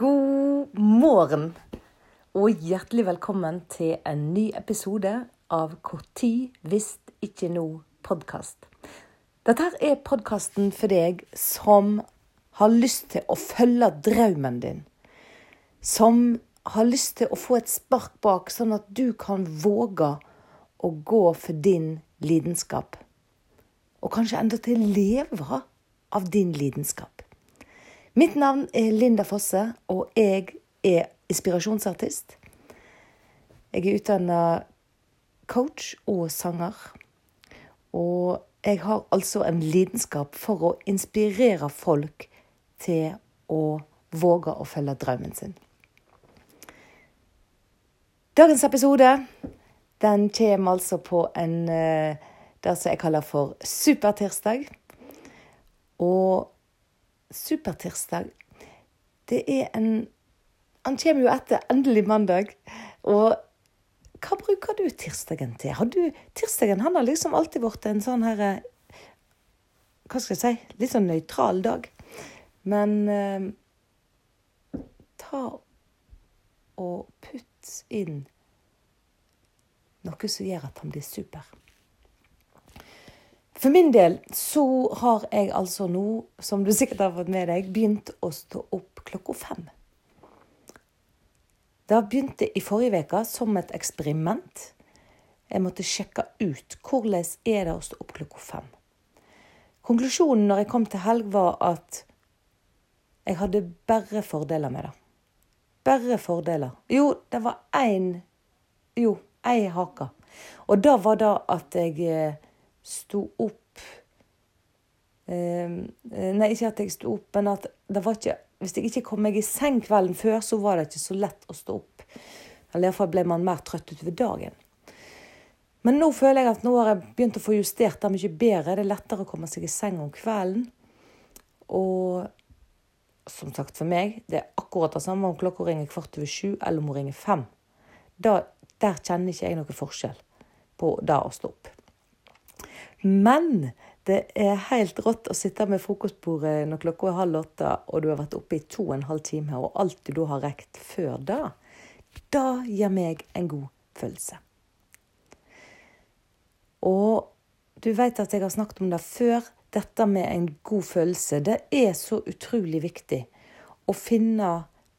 God morgen og hjertelig velkommen til en ny episode av Når, hvis ikke nå podkast. Dette er podkasten for deg som har lyst til å følge drømmen din. Som har lyst til å få et spark bak, sånn at du kan våge å gå for din lidenskap. Og kanskje endatil leve av din lidenskap. Mitt navn er Linda Fosse, og jeg er inspirasjonsartist. Jeg er utdanna coach og sanger. Og jeg har altså en lidenskap for å inspirere folk til å våge å følge drømmen sin. Dagens episode den kommer altså på en eh, det som jeg kaller for supertirsdag. Og supertirsdag, det er en Han kommer jo etter endelig mandag. Og hva bruker du tirsdagen til? Har du, tirsdagen han har liksom alltid vært en sånn her Hva skal jeg si? Litt sånn nøytral dag. Men eh, ta og putt inn noe som gjør at han blir super. For min del så har jeg altså nå, som du sikkert har fått med deg, begynt å stå opp klokka fem. Det begynte i forrige uke som et eksperiment. Jeg måtte sjekke ut hvordan er det å stå opp klokka fem. Konklusjonen når jeg kom til helg, var at jeg hadde bare fordeler med det. Bare fordeler. Jo, det var én Jo, ei hake. Og da var det at jeg sto opp eh, Nei, ikke at jeg sto opp, men at det var ikke Hvis jeg ikke kom meg i seng kvelden før, så var det ikke så lett å stå opp. Eller iallfall ble man mer trøtt utover dagen. Men nå føler jeg at nå har jeg begynt å få justert det mye bedre. Det er lettere å komme seg i seng om kvelden. Og som sagt for meg, det er akkurat det samme om klokka ringer kvart over sju eller om hun ringer fem. Da, der kjenner ikke jeg noe forskjell på det å stå opp. Men det er helt rått å sitte med frokostbordet når klokka er halv åtte, og du har vært oppe i to og en halv time, og alt du da har rekt før da, da gir meg en god følelse. Og du vet at jeg har snakket om det før. Dette med en god følelse, det er så utrolig viktig å finne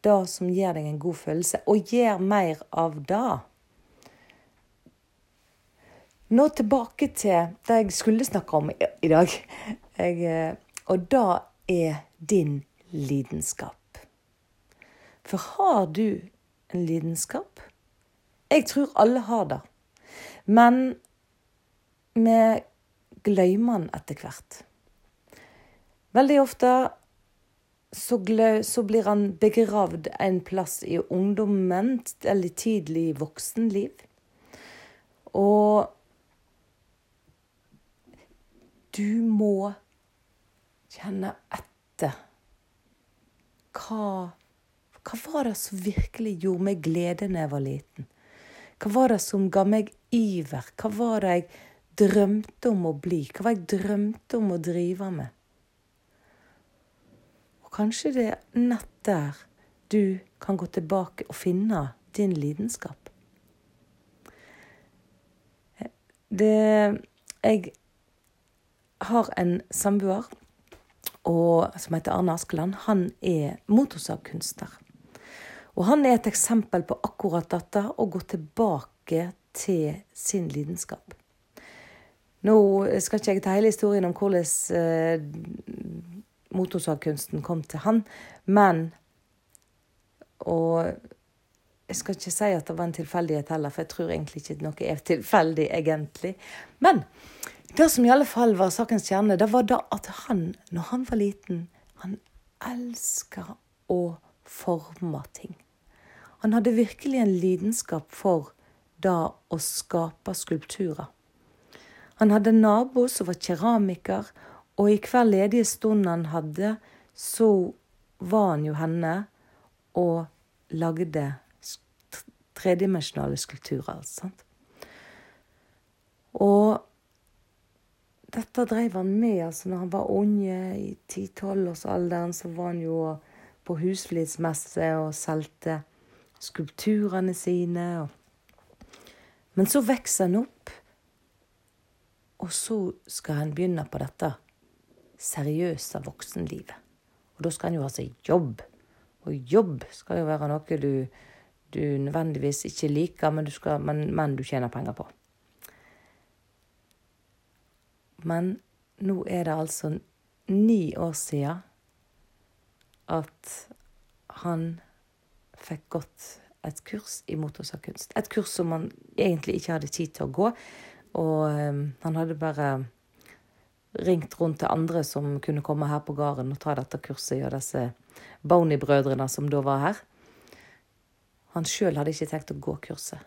det som gir deg en god følelse, og gjør mer av det. Nå tilbake til det jeg skulle snakke om i dag. Jeg, eh, og det er din lidenskap. For har du en lidenskap? Jeg tror alle har det. Men vi glemmer den etter hvert. Veldig ofte så, så, blir han begravd en plass i ungdommen eller tidlig voksenliv. Og du må kjenne etter. Hva, hva var det som virkelig gjorde meg glede da jeg var liten? Hva var det som ga meg iver? Hva var det jeg drømte om å bli? Hva var det jeg drømte om å drive med? Og kanskje det er nett der du kan gå tilbake og finne din lidenskap. Det Jeg har en samboer som heter Arne Askeland. Han er motorsagkunstner. Og han er et eksempel på akkurat dette, å gå tilbake til sin lidenskap. Nå skal ikke jeg ta hele historien om hvordan eh, motorsagkunsten kom til han, men Og jeg skal ikke si at det var en tilfeldighet heller, for jeg tror egentlig ikke noe er tilfeldig, egentlig. Men det som i alle fall var sakens kjerne, det var da at han, når han var liten, han elska å forme ting. Han hadde virkelig en lidenskap for da å skape skulpturer. Han hadde en nabo som var keramiker, og i hver ledige stund han hadde, så var han jo henne og lagde tredimensjonale skulpturer. Sant? Og dette drev han med. altså Når han var unge, i 10-12-årsalderen, så var han jo på husflidsmesse og solgte skulpturene sine. Men så vokser han opp, og så skal han begynne på dette seriøse voksenlivet. Og da skal han jo ha seg jobb. Og jobb skal jo være noe du, du nødvendigvis ikke liker, men du, skal, men, men du tjener penger på. Men nå er det altså ni år siden at han fikk gått et kurs i motorsagkunst. Et kurs som han egentlig ikke hadde tid til å gå. Og um, han hadde bare ringt rundt til andre som kunne komme her på gården og ta dette kurset, og disse Boney-brødrene som da var her. Han sjøl hadde ikke tenkt å gå kurset.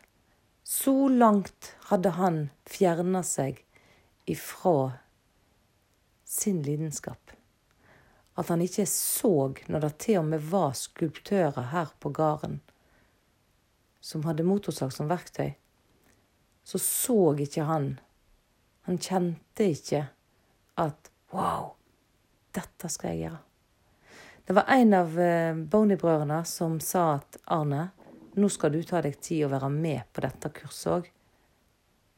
Så langt hadde han fjerna seg ifra sin lidenskap. At han ikke så, når det til og med var skulptører her på gården som hadde motorsag som verktøy, så så ikke han Han kjente ikke at Wow, dette skal jeg gjøre. Det var en av eh, Boney-brødrene som sa at Arne, nå skal du ta deg tid å være med på dette kurset òg.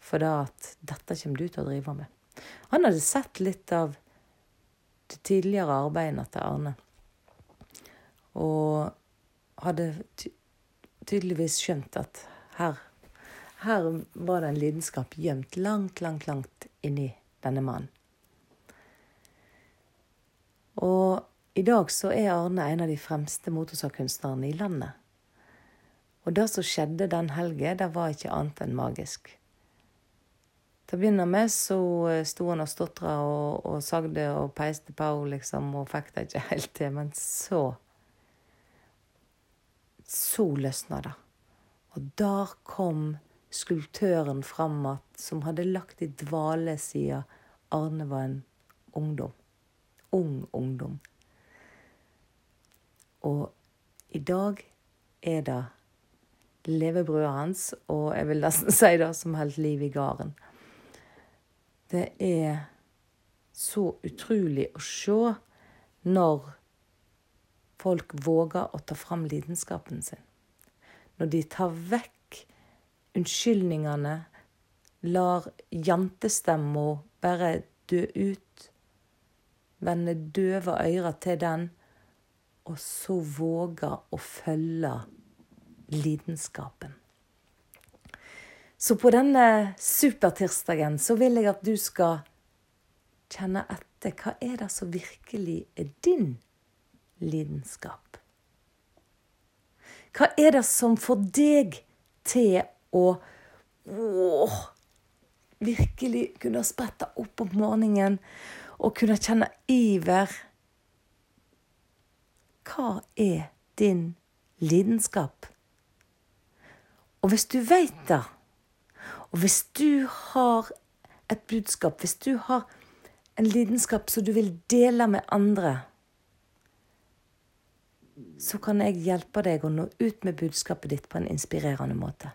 For da at dette kommer du til å drive med. Han hadde sett litt av det tidligere arbeidet til Arne. Og hadde tydeligvis skjønt at her, her var det en lidenskap gjemt langt, langt, langt inni denne mannen. Og i dag så er Arne en av de fremste motorsagkunstnerne i landet. Og det som skjedde den helgen, det var ikke annet enn magisk. Til å begynne med så eh, sto han og stotra og, og sagde og peiste på, liksom, og fikk det ikke helt til. Men så Så løsna det. Og der kom skulptøren fram att, som hadde lagt i dvale siden Arne var en ungdom. Ung ungdom. Og i dag er det levebrødet hans, og jeg vil nesten si det, som holdt liv i gården. Det er så utrolig å se når folk våger å ta fram lidenskapen sin. Når de tar vekk unnskyldningene, lar jantestemma bare dø ut, vende døve ører til den, og så våger å følge lidenskapen. Så på denne supertirsdagen så vil jeg at du skal kjenne etter hva er det som virkelig er din lidenskap? Hva er det som får deg til å åh, virkelig kunne sprette opp om morgenen og kunne kjenne iver? Hva er din lidenskap? Og hvis du veit det, og hvis du har et budskap, hvis du har en lidenskap som du vil dele med andre, så kan jeg hjelpe deg å nå ut med budskapet ditt på en inspirerende måte.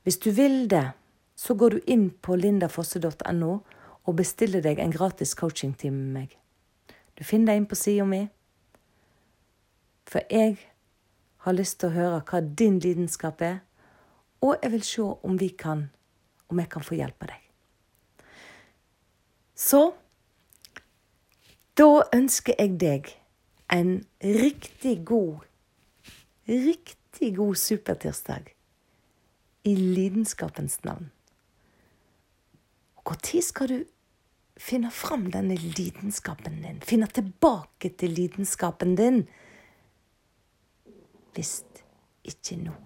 Hvis du vil det, så går du inn på lindafosse.no og bestiller deg en gratis coachingtime med meg. Du finner deg inn på sida mi, for jeg har lyst til å høre hva din lidenskap er, og jeg vil se om vi kan, om jeg kan få hjelpe deg. Så da ønsker jeg deg en riktig god, riktig god supertirsdag i lidenskapens navn. Når skal du finne fram denne lidenskapen din? Finne tilbake til lidenskapen din? Hvis ikke nå.